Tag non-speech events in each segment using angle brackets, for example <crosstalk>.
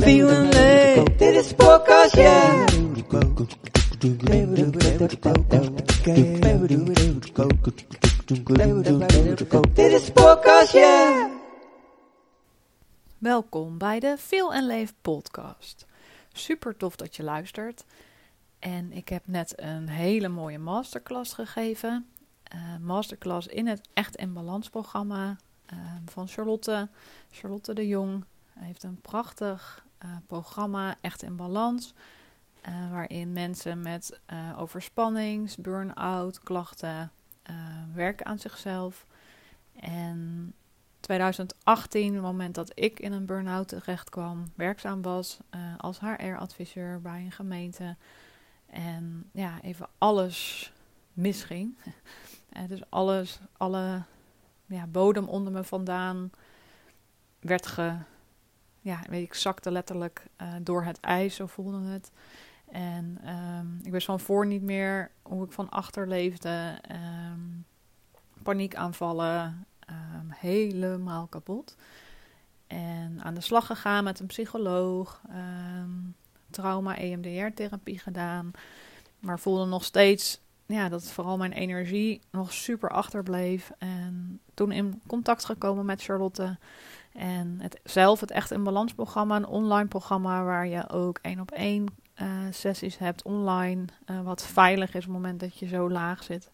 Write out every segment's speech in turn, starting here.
Feeling. En. Dit is podcast, ja. Dit is podcast. Welkom bij de Feel en Leef podcast. Super tof dat je luistert. En ik heb net een hele mooie masterclass gegeven. Uh, masterclass in het Echt in Balans programma uh, van Charlotte. Charlotte de Jong heeft een prachtig uh, programma Echt in Balans. waarin mensen met overspannings, burn-out, klachten werken aan zichzelf. En 2018, het moment dat ik in een burn-out terecht kwam, werkzaam was als HR-adviseur bij een gemeente. En ja, even alles misging. <laughs> Dus alles, alle ja, bodem onder me vandaan werd ge... Ja, weet ik, zakte letterlijk uh, door het ijs, zo voelde het. En um, ik wist van voor niet meer hoe ik van achter leefde. Um, paniekaanvallen, um, helemaal kapot. En aan de slag gegaan met een psycholoog. trauma EMDR-therapie gedaan. Maar voelde nog steeds ja, dat vooral mijn energie nog super achterbleef. En toen in contact gekomen met Charlotte. En het, zelf het Echt in Balans programma, een online programma waar je ook één op één uh, sessies hebt online. Uh, wat veilig is op het moment dat je zo laag zit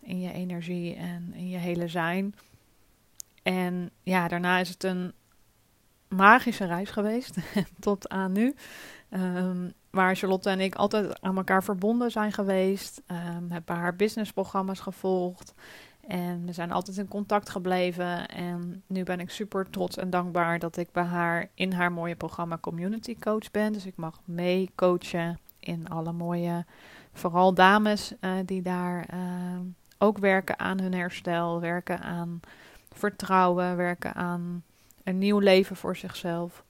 in je energie en in je hele zijn. En ja, daarna is het een magische reis geweest <laughs> tot aan nu. Um, waar Charlotte en ik altijd aan elkaar verbonden zijn geweest. Um, hebben haar businessprogramma's gevolgd. En we zijn altijd in contact gebleven. En nu ben ik super trots en dankbaar dat ik bij haar in haar mooie programma Community Coach ben. Dus ik mag mee coachen in alle mooie, vooral dames uh, die daar uh, ook werken aan hun herstel, werken aan vertrouwen, werken aan een nieuw leven voor zichzelf.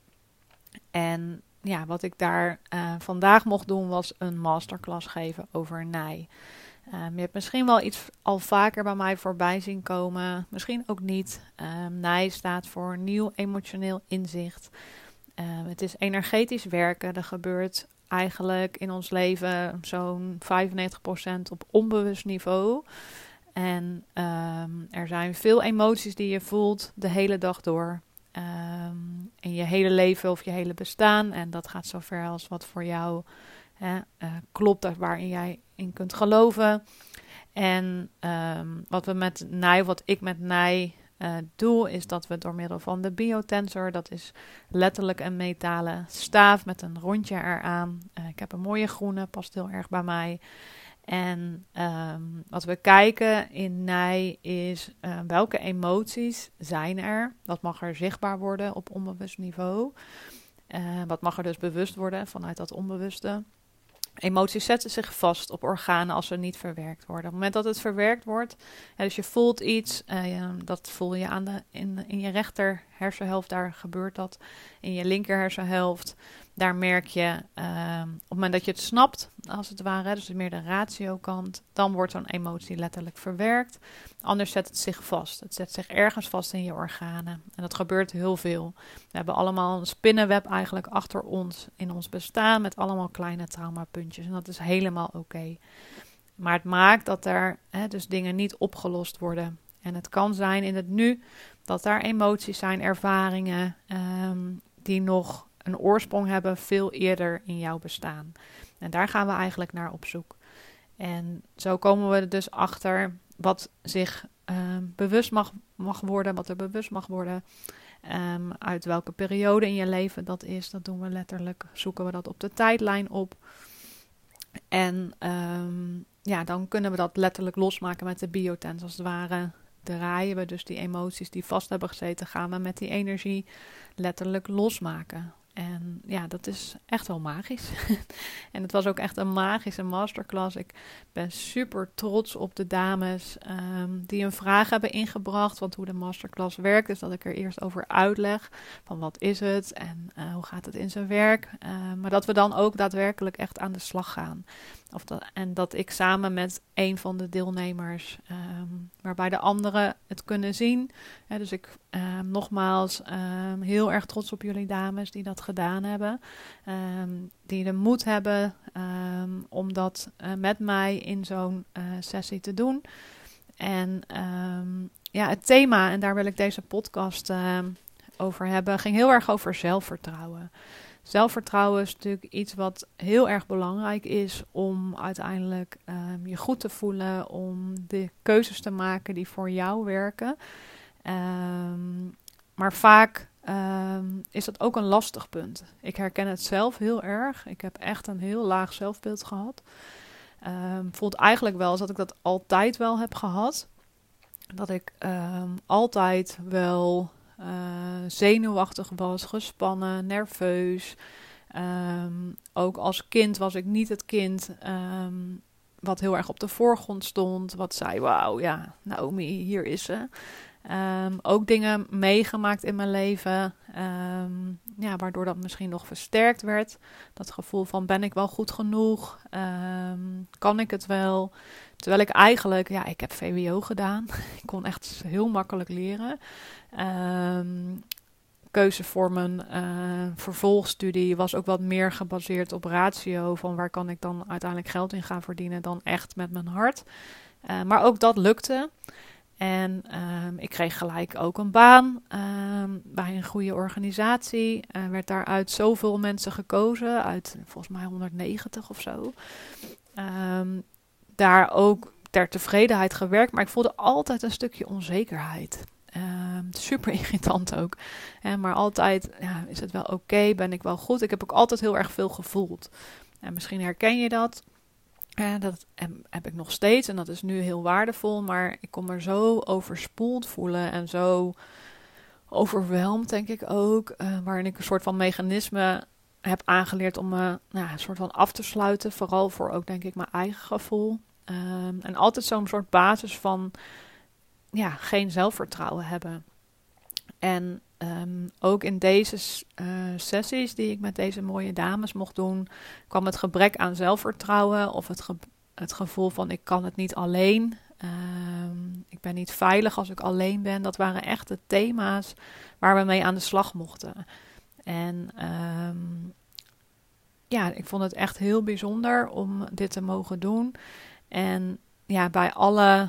En ja, wat ik daar uh, vandaag mocht doen was een masterclass geven over nij. Um, je hebt misschien wel iets al vaker bij mij voorbij zien komen, misschien ook niet. Um, staat voor nieuw emotioneel inzicht. Um, het is energetisch werken. Er gebeurt eigenlijk in ons leven zo'n 95% op onbewust niveau. En er zijn veel emoties die je voelt de hele dag door. Um, in je hele leven of je hele bestaan. En dat gaat zover als wat voor jou hè, uh, klopt, waarin jij in kunt geloven. En um, wat we met Nij, wat ik met Nij uh, doe, is dat we door middel van de biotensor, dat is letterlijk een metalen staaf met een rondje eraan. Uh, ik heb een mooie groene, past heel erg bij mij. En um, wat we kijken in Nij is uh, welke emoties zijn er. Wat mag er zichtbaar worden op onbewust niveau. Uh, wat mag er dus bewust worden vanuit dat onbewuste. Emoties zetten zich vast op organen als ze niet verwerkt worden. Op het moment dat het verwerkt wordt, dus je voelt iets, uh, dat voel je aan de, in, in je rechter hersenhelft, daar gebeurt dat. In je linker hersenhelft, daar merk je uh, op het moment dat je het snapt, als het ware, dus meer de ratio-kant, dan wordt zo'n emotie letterlijk verwerkt. Anders zet het zich vast. Het zet zich ergens vast in je organen. En dat gebeurt heel veel. We hebben allemaal een spinnenweb eigenlijk achter ons in ons bestaan met allemaal kleine traumapuntjes. En dat is helemaal oké. Maar het maakt dat er hè, dus dingen niet opgelost worden. En het kan zijn in het nu dat daar emoties zijn, ervaringen um, die nog een oorsprong hebben veel eerder in jouw bestaan. En daar gaan we eigenlijk naar op zoek. En zo komen we dus achter wat zich uh, bewust mag, mag worden, wat er bewust mag worden. Um, uit welke periode in je leven dat is, dat doen we letterlijk. Zoeken we dat op de tijdlijn op. En um, ja, dan kunnen we dat letterlijk losmaken met de biotens. Als het ware draaien we dus die emoties die vast hebben gezeten, gaan we met die energie letterlijk losmaken. En ja, dat is echt wel magisch. <laughs> en het was ook echt een magische masterclass. Ik ben super trots op de dames um, die een vraag hebben ingebracht. Want hoe de masterclass werkt, is dat ik er eerst over uitleg. Van wat is het en uh, hoe gaat het in zijn werk. Uh, maar dat we dan ook daadwerkelijk echt aan de slag gaan. Of dat, en dat ik samen met een van de deelnemers waarbij de anderen het kunnen zien. dus ik ehm, nogmaals ehm, heel erg trots op jullie dames die dat gedaan hebben. Ehm, die de moed hebben om dat uh, met mij in zo'n uh, sessie te doen. En ja, het thema, en daar wil ik deze podcast over hebben, ging heel erg over zelfvertrouwen. Zelfvertrouwen is natuurlijk iets wat heel erg belangrijk is om uiteindelijk um, je goed te voelen, om de keuzes te maken die voor jou werken. Um, maar vaak um, is dat ook een lastig punt. Ik herken het zelf heel erg. Ik heb echt een heel laag zelfbeeld gehad. Voelt eigenlijk wel als dat ik dat altijd wel heb gehad. Dat ik altijd wel uh, zenuwachtig was, gespannen, nerveus. Um, ook als kind was ik niet het kind um, wat heel erg op de voorgrond stond. Wat zei, wauw, ja, Naomi, hier is ze. Um, ook dingen meegemaakt in mijn leven, ja, waardoor dat misschien nog versterkt werd. Dat gevoel van ben ik wel goed genoeg? Kan ik het wel? Terwijl ik eigenlijk, ja, ik heb VWO gedaan. <laughs> ik kon echt heel makkelijk leren. keuze voor mijn uh, vervolgstudie was ook wat meer gebaseerd op ratio. Van waar kan ik dan uiteindelijk geld in gaan verdienen dan echt met mijn hart. Uh, maar ook dat lukte. En um, ik kreeg gelijk ook een baan um, bij een goede organisatie. Er werd daaruit zoveel mensen gekozen, uit volgens mij 190 of zo. Um, daar ook ter tevredenheid gewerkt, maar ik voelde altijd een stukje onzekerheid. super irritant ook. maar altijd, ja, is het wel oké? Ben ik wel goed? Ik heb ook altijd heel erg veel gevoeld. En misschien herken je dat. Ja, dat heb ik nog steeds en dat is nu heel waardevol, maar ik kom er zo overspoeld voelen en zo overweldigd, denk ik ook, uh, waarin ik een soort van mechanisme heb aangeleerd om me nou, een soort van af te sluiten, vooral voor ook denk ik mijn eigen gevoel. Um, en altijd zo'n soort basis van ja, geen zelfvertrouwen hebben. En um, ook in deze uh, sessies die ik met deze mooie dames mocht doen, kwam het gebrek aan zelfvertrouwen of het, het gevoel van ik kan het niet alleen. Um, ik ben niet veilig als ik alleen ben. Dat waren echt de thema's waar we mee aan de slag mochten. En ja, ik vond het echt heel bijzonder om dit te mogen doen. En ja, bij alle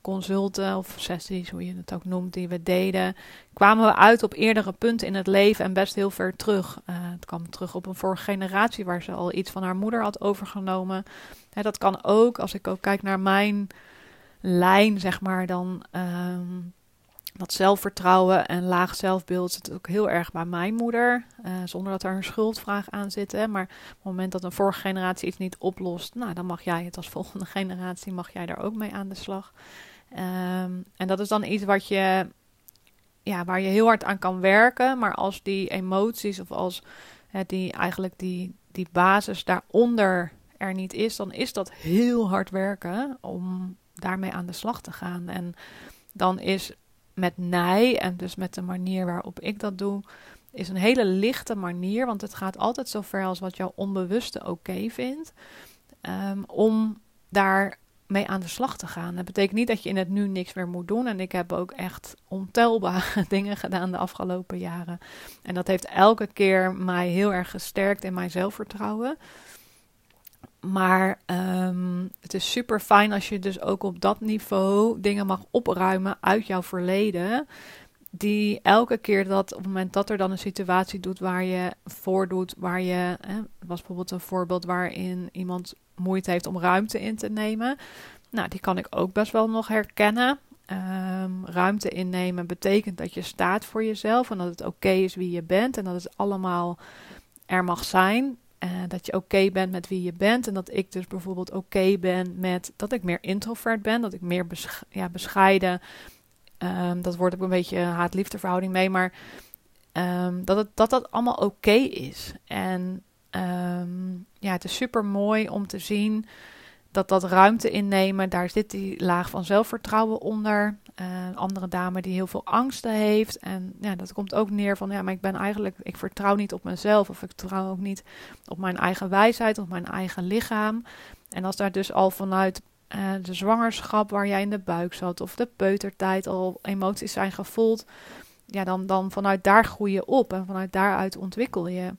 consulten of sessies, hoe je het ook noemt, die we deden, kwamen we uit op eerdere punten in het leven en best heel ver terug. Uh, het kwam terug op een vorige generatie waar ze al iets van haar moeder had overgenomen. dat kan ook, als ik ook kijk naar mijn lijn, zeg maar, dan um, dat zelfvertrouwen en laag zelfbeeld zit ook heel erg bij mijn moeder. Uh, zonder dat er een schuldvraag aan zit. Hè. Maar op het moment dat een vorige generatie iets niet oplost, nou, dan mag jij het als <laughs> volgende generatie, mag jij daar ook mee aan de slag. Um, en dat is dan iets wat je, ja, waar je heel hard aan kan werken. Maar als die emoties of als hè, die, eigenlijk die, die basis daaronder er niet is, dan is dat heel hard werken om daarmee aan de slag te gaan. En dan is met nij en dus met de manier waarop ik dat doe, is een hele lichte manier, want het gaat altijd zo ver als wat jouw onbewuste oké vindt, um, om daar mee aan de slag te gaan. Dat betekent niet dat je in het nu niks meer moet doen. En ik heb ook echt ontelbare <laughs> dingen gedaan de afgelopen jaren. En dat heeft elke keer mij heel erg gesterkt in mijn zelfvertrouwen. Maar um, het is super fijn als je dus ook op dat niveau dingen mag opruimen uit jouw verleden. Die elke keer dat op het moment dat er dan een situatie doet waar je voordoet, waar je, hè, was bijvoorbeeld een voorbeeld waarin iemand moeite heeft om ruimte in te nemen. Nou, die kan ik ook best wel nog herkennen. Um, ruimte innemen betekent dat je staat voor jezelf en dat het oké is wie je bent en dat het allemaal er mag zijn. Uh, dat je oké bent met wie je bent en dat ik dus bijvoorbeeld oké ben met dat ik meer introvert ben, dat ik meer ja, bescheiden. Um, dat wordt ook een beetje haat-liefde verhouding mee, maar um, dat, het, dat dat allemaal oké is. En um, ja, het is super mooi om te zien dat dat ruimte innemen, daar zit die laag van zelfvertrouwen onder. Uh, andere dame die heel veel angsten heeft. En ja, dat komt ook neer van, ja, maar ik ben eigenlijk, ik vertrouw niet op mezelf. Of ik vertrouw ook niet op mijn eigen wijsheid, op mijn eigen lichaam. En als daar dus al vanuit eh, de zwangerschap waar jij in de buik zat, of de peutertijd al emoties zijn gevoeld, ja, dan, dan vanuit daar groei je op en vanuit daaruit ontwikkel je.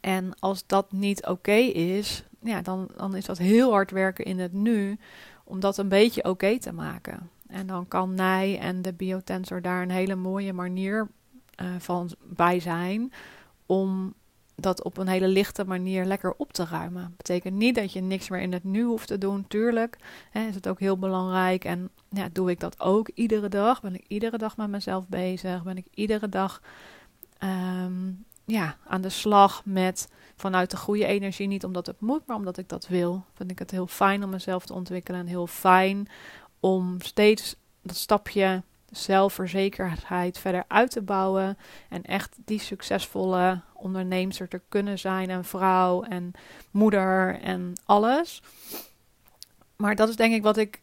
En als dat niet oké is, ja, dan, dan is dat heel hard werken in het nu om dat een beetje oké te maken. En dan kan Nij en de biotensor daar een hele mooie manier uh, van bij zijn om dat op een hele lichte manier lekker op te ruimen. Betekent niet dat je niks meer in het nu hoeft te doen. Tuurlijk hè, is het ook heel belangrijk. En ja, doe ik dat ook iedere dag? Ben ik iedere dag met mezelf bezig? Ben ik iedere dag um, ja, aan de slag met vanuit de goede energie. Niet omdat het moet, maar omdat ik dat wil. Vind ik het heel fijn om mezelf te ontwikkelen. En heel fijn om steeds dat stapje zelfverzekerheid verder uit te bouwen. En echt die succesvolle onderneemster te kunnen zijn. En vrouw en moeder en alles. Maar dat is denk ik wat ik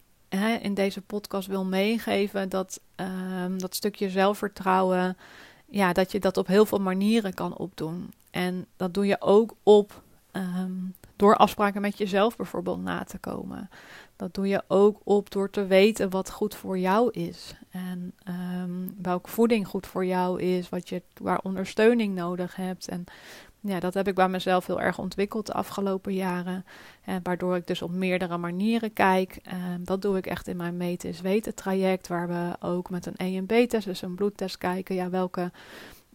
in deze podcast wil meegeven. Dat, um, dat stukje zelfvertrouwen. Ja, dat je dat op heel veel manieren kan opdoen. En dat doe je ook op um, door afspraken met jezelf bijvoorbeeld na te komen. Dat doe je ook op door te weten wat goed voor jou is. En um, welke voeding goed voor jou is, wat je, waar ondersteuning nodig hebt. En ja, dat heb ik bij mezelf heel erg ontwikkeld de afgelopen jaren. En waardoor ik dus op meerdere manieren kijk. Um, dat doe ik echt in mijn meten is weten traject. Waar we ook met een EMB-test, dus een bloedtest kijken. Ja, welke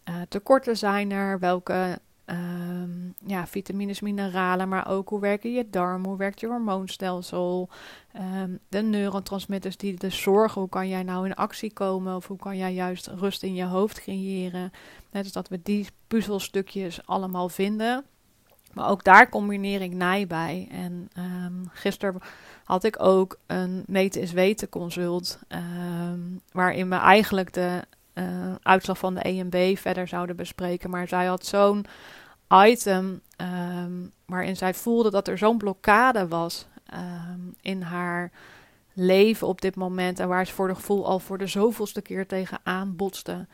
uh, tekorten zijn er? Welke Um, ja, vitamines, mineralen, maar ook hoe werken je darm, hoe werkt je hormoonstelsel, um, de neurotransmitters die dus zorgen, hoe kan jij nou in actie komen of hoe kan jij juist rust in je hoofd creëren. Dus dat we die puzzelstukjes allemaal vinden. Maar ook daar combineer ik nij bij. En um, gisteren had ik ook een meten is weten consult, waarin we eigenlijk de uh, uitslag van de EMB verder zouden bespreken. Maar zij had zo'n item um, waarin zij voelde dat er zo'n blokkade was um, in haar leven op dit moment. En waar ze voor de gevoel al voor de zoveelste keer tegenaan botste.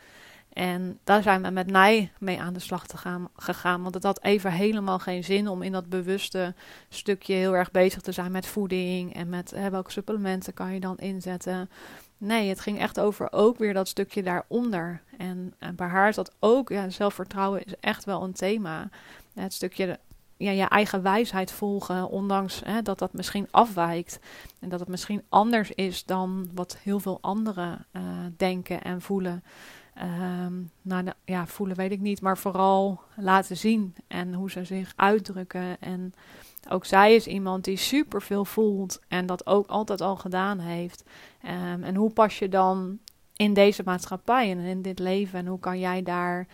En daar zijn we met mij mee aan de slag te gaan, gegaan. Want het had even helemaal geen zin om in dat bewuste stukje heel erg bezig te zijn met voeding. En met hè, welke supplementen kan je dan inzetten. Nee, het ging echt over ook weer dat stukje daaronder. En, en bij haar is dat ook, ja, zelfvertrouwen is echt wel een thema. Het stukje ja, je eigen wijsheid volgen, ondanks hè, dat dat misschien afwijkt. En dat het misschien anders is dan wat heel veel anderen uh, denken en voelen. Um, nou, ja, voelen weet ik niet, maar vooral laten zien en hoe ze zich uitdrukken. En ook zij is iemand die superveel voelt en dat ook altijd al gedaan heeft. Um, en hoe pas je dan in deze maatschappij en in dit leven en hoe kan jij daar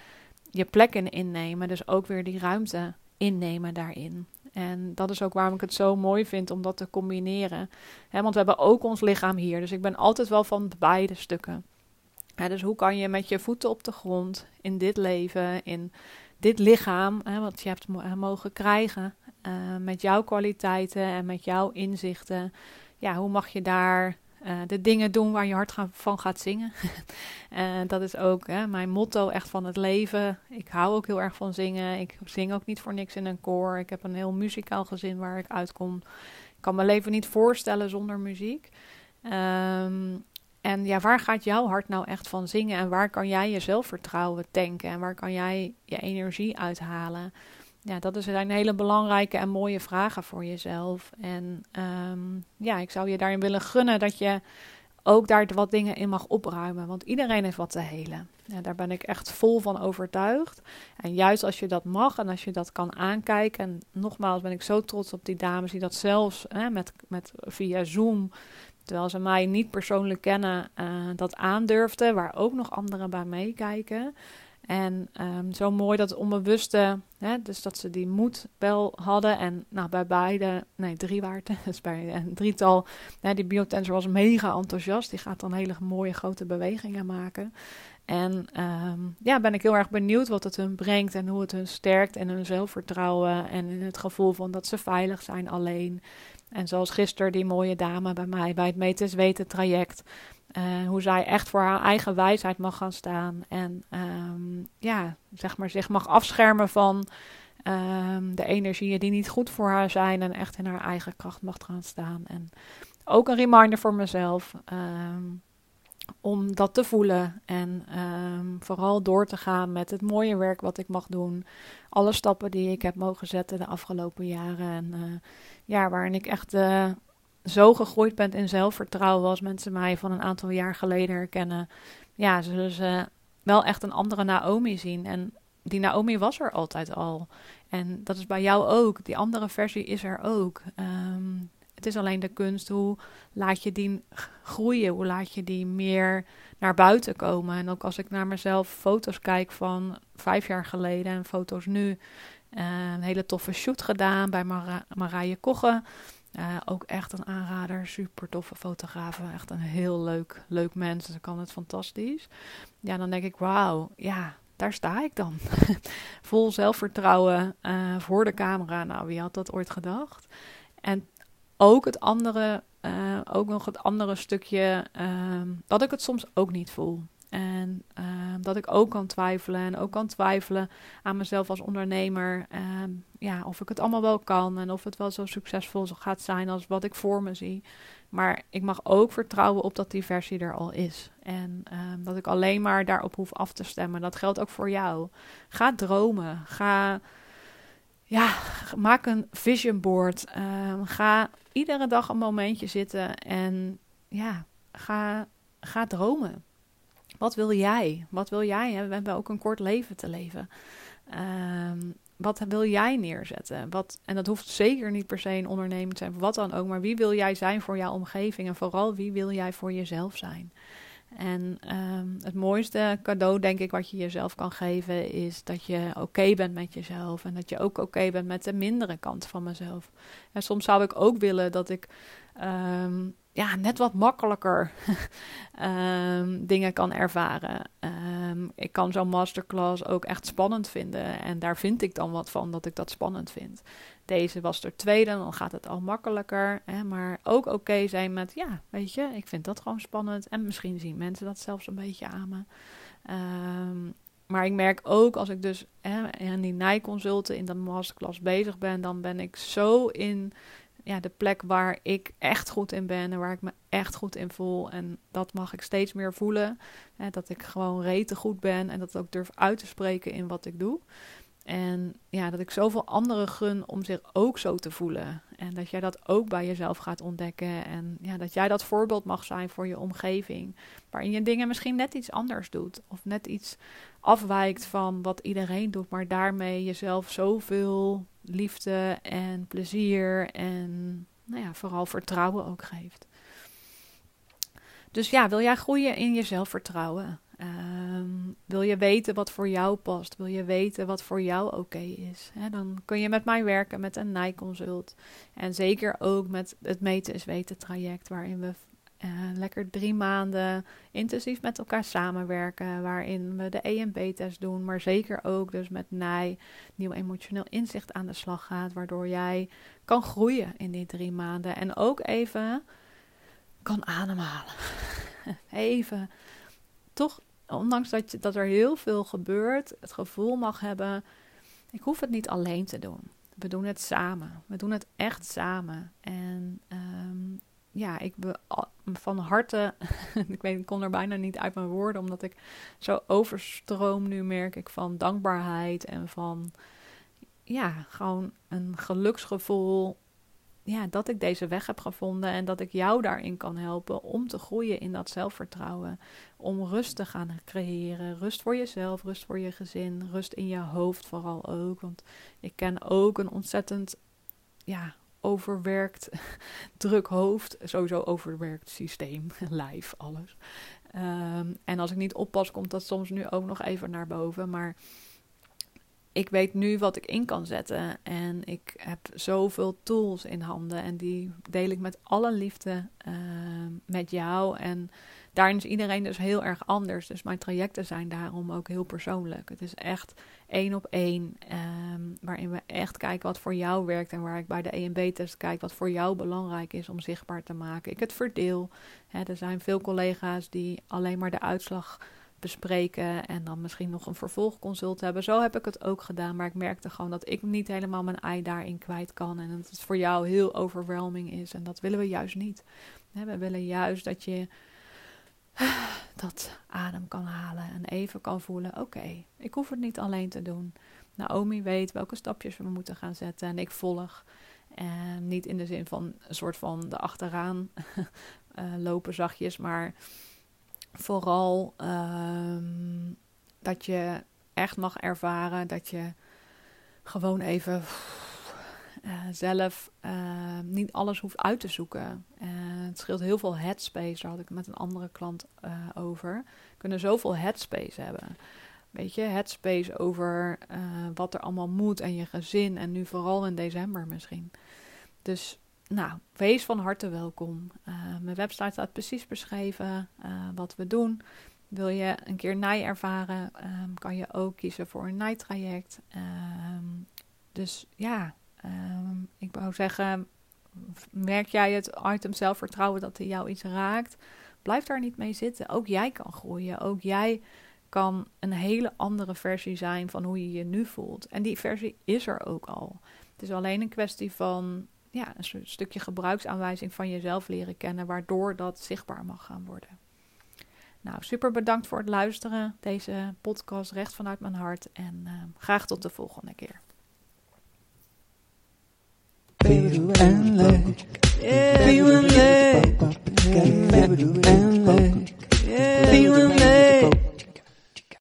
je plek in innemen? Dus ook weer die ruimte innemen daarin. En dat is ook waarom ik het zo mooi vind om dat te combineren. want we hebben ook ons lichaam hier. Dus ik ben altijd wel van beide stukken. dus hoe kan je met je voeten op de grond in dit leven, in dit lichaam, wat je hebt mogen krijgen, uh, met jouw kwaliteiten en met jouw inzichten. Ja, hoe mag je daar uh, de dingen doen waar je hart van gaat zingen? uh, <laughs> dat is ook hè, mijn motto echt van het leven. Ik hou ook heel erg van zingen. Ik zing ook niet voor niks in een koor. Ik heb een heel muzikaal gezin waar ik uitkom. Ik kan mijn leven niet voorstellen zonder muziek. Um, en ja, waar gaat jouw hart nou echt van zingen? En waar kan jij je zelfvertrouwen tanken? En waar kan jij je energie uithalen? Ja, dat zijn hele belangrijke en mooie vragen voor jezelf. En um, ja, ik zou je daarin willen gunnen dat je ook daar wat dingen in mag opruimen. Want iedereen heeft wat te helen. Ja, daar ben ik echt vol van overtuigd. En juist als je dat mag en als je dat kan aankijken. En nogmaals ben ik zo trots op die dames die dat zelfs met, met, via Zoom terwijl ze mij niet persoonlijk kennen, uh, dat aandurfden, waar ook nog anderen bij meekijken. En um, zo mooi dat onbewuste, hè, dus dat ze die moed wel hadden. En nou, bij beide, nee, drie waren <laughs> dus bij een drietal, hè, die biotensor was mega enthousiast. Die gaat dan hele mooie grote bewegingen maken. En um, ja, ben ik heel erg benieuwd wat het hun brengt en hoe het hun sterkt en hun zelfvertrouwen en het gevoel van dat ze veilig zijn alleen. En zoals gisteren die mooie dame bij mij bij het Metes Weten traject. Uh, hoe zij echt voor haar eigen wijsheid mag gaan staan. En um, ja, zeg maar zich mag afschermen van um, de energieën die niet goed voor haar zijn. En echt in haar eigen kracht mag gaan staan. En ook een reminder voor mezelf. ehm, om dat te voelen en ehm, vooral door te gaan met het mooie werk wat ik mag doen. Alle stappen die ik heb mogen zetten de afgelopen jaren. En eh, ja, waarin ik echt eh, zo gegroeid ben in zelfvertrouwen. Als mensen mij van een aantal jaar geleden herkennen, ja, zullen ze wel echt een andere Naomi zien. En die Naomi was er altijd al. En dat is bij jou ook. Die andere versie is er ook. Ehm, het is alleen de kunst hoe laat je die groeien, hoe laat je die meer naar buiten komen. En ook als ik naar mezelf foto's kijk van vijf jaar geleden en foto's nu. eh, een hele toffe shoot gedaan bij Marije Kogge. Eh, ook echt een aanrader, super toffe fotograaf. Echt een heel leuk, leuk mens. Ze kan het fantastisch. Ja, dan denk ik, wauw, ja, daar sta ik dan. <laughs> Vol zelfvertrouwen eh, voor de camera. Nou, wie had dat ooit gedacht? En ook het andere, eh, ook nog het andere stukje, ehm, dat ik het soms ook niet voel. En ehm, dat ik ook kan twijfelen en ook kan twijfelen aan mezelf als ondernemer. ehm, ja, of ik het allemaal wel kan en of het wel zo succesvol gaat zijn als wat ik voor me zie. Maar ik mag ook vertrouwen op dat die versie er al is. En dat ik alleen maar daarop hoef af te stemmen. Dat geldt ook voor jou. Ga dromen. Ga, ja, maak een vision board. Ehm, ga iedere dag een momentje zitten en ja, ga, ga dromen. Wat wil jij? Wat wil jij? We hebben ook een kort leven te leven. Ehm, wat wil jij neerzetten? Wat, en dat hoeft zeker niet per se een onderneming te zijn, wat dan ook. Maar wie wil jij zijn voor jouw omgeving? En vooral wie wil jij voor jezelf zijn? En ehm, het mooiste cadeau, denk ik, wat je jezelf kan geven, is dat je oké bent met jezelf. En dat je ook oké bent met de mindere kant van mezelf. En soms zou ik ook willen dat ik ehm, ja, net wat makkelijker <laughs> ehm, dingen kan ervaren. Ik kan zo'n masterclass ook echt spannend vinden. En daar vind ik dan wat van dat ik dat spannend vind. Deze was de tweede, dan gaat het al makkelijker. Hè, maar ook oké zijn met, ja, weet je, ik vind dat gewoon spannend. En misschien zien mensen dat zelfs een beetje aan me. Ehm, maar ik merk ook als ik dus hè, die naaiconsulten in de masterclass bezig ben, dan ben ik zo in ja, de plek waar ik echt goed in ben en waar ik me echt goed in voel. En dat mag ik steeds meer voelen. Hè, dat ik gewoon rete goed ben en dat ook durf uit te spreken in wat ik doe. En ja, dat ik zoveel anderen gun om zich ook zo te voelen. En dat jij dat ook bij jezelf gaat ontdekken. En ja, dat jij dat voorbeeld mag zijn voor je omgeving. Waarin je dingen misschien net iets anders doet. Of net iets afwijkt van wat iedereen doet. Maar daarmee jezelf zoveel liefde en plezier en nou ja, vooral vertrouwen ook geeft. Dus ja, wil jij groeien in je zelfvertrouwen? Ehm, wil je weten wat voor jou past? Wil je weten wat voor jou oké is? Dan kun je met mij werken met een nijconsult. En zeker ook met het meten is weten traject, waarin we eh, lekker drie maanden intensief met elkaar samenwerken. Waarin we de EMB-test doen, maar zeker ook dus met NIJ, nieuw emotioneel inzicht aan de slag gaat. Waardoor jij kan groeien in die drie maanden. En ook even kan ademhalen. <laughs> even toch, ondanks dat, je, dat er heel veel gebeurt, het gevoel mag hebben: ik hoef het niet alleen te doen. We doen het samen. We doen het echt samen. En um, ja, ik ben van harte, <laughs> ik weet, ik kon er bijna niet uit mijn woorden, omdat ik zo overstroom nu, merk ik, van dankbaarheid en van, ja, gewoon een geluksgevoel. Ja, dat ik deze weg heb gevonden en dat ik jou daarin kan helpen om te groeien in dat zelfvertrouwen. Om rust te gaan creëren. Rust voor jezelf, rust voor je gezin, rust in je hoofd vooral ook. Want ik ken ook een ontzettend, ja, overwerkt, <laughs> druk hoofd, sowieso overwerkt systeem, <laughs> lijf, alles. Um, en als ik niet oppas, komt dat soms nu ook nog even naar boven. Maar ik weet nu wat ik in kan zetten. En ik heb zoveel tools in handen. En die deel ik met alle liefde uh, met jou. En daarin is iedereen dus heel erg anders. Dus mijn trajecten zijn daarom ook heel persoonlijk. Het is echt één op één. Um, waarin we echt kijken wat voor jou werkt. En waar ik bij de EMB-test kijk wat voor jou belangrijk is om zichtbaar te maken. Ik het verdeel. Er zijn veel collega's die alleen maar de uitslag bespreken en dan misschien nog een vervolgconsult hebben. Zo heb ik het ook gedaan, maar ik merkte gewoon dat ik niet helemaal mijn ei daarin kwijt kan en dat het voor jou heel overwhelming is en dat willen we juist niet. We willen juist dat je <sighs> dat adem kan halen en even kan voelen: oké, ik hoef het niet alleen te doen. Naomi weet welke stapjes we moeten gaan zetten en ik volg. En niet in de zin van een soort van de achteraan uh, <laughs> lopen zachtjes, maar vooral ehm, dat je echt mag ervaren dat je gewoon even uh, zelf uh, niet alles hoeft uit te zoeken. Uh, het scheelt heel veel headspace. Daar had ik met een andere klant over. We kunnen zoveel headspace hebben. Weet je, headspace over wat er allemaal moet en je gezin. En nu vooral in december misschien. Dus nou, wees van harte welkom. mijn website staat precies beschreven wat we doen. Wil je een keer naai ervaren, um, kan je ook kiezen voor een naaitraject. Um, dus ja, Ehm, ik wou zeggen, merk jij het item zelfvertrouwen dat er jou iets raakt? Blijf daar niet mee zitten. Ook jij kan groeien. Ook jij kan een hele andere versie zijn van hoe je je nu voelt. En die versie is er ook al. Het is alleen een kwestie van ja, een stukje gebruiksaanwijzing van jezelf leren kennen, waardoor dat zichtbaar mag gaan worden. Nou, super bedankt voor het luisteren. Deze podcast recht vanuit mijn hart. En uh, graag tot de volgende keer. Feeling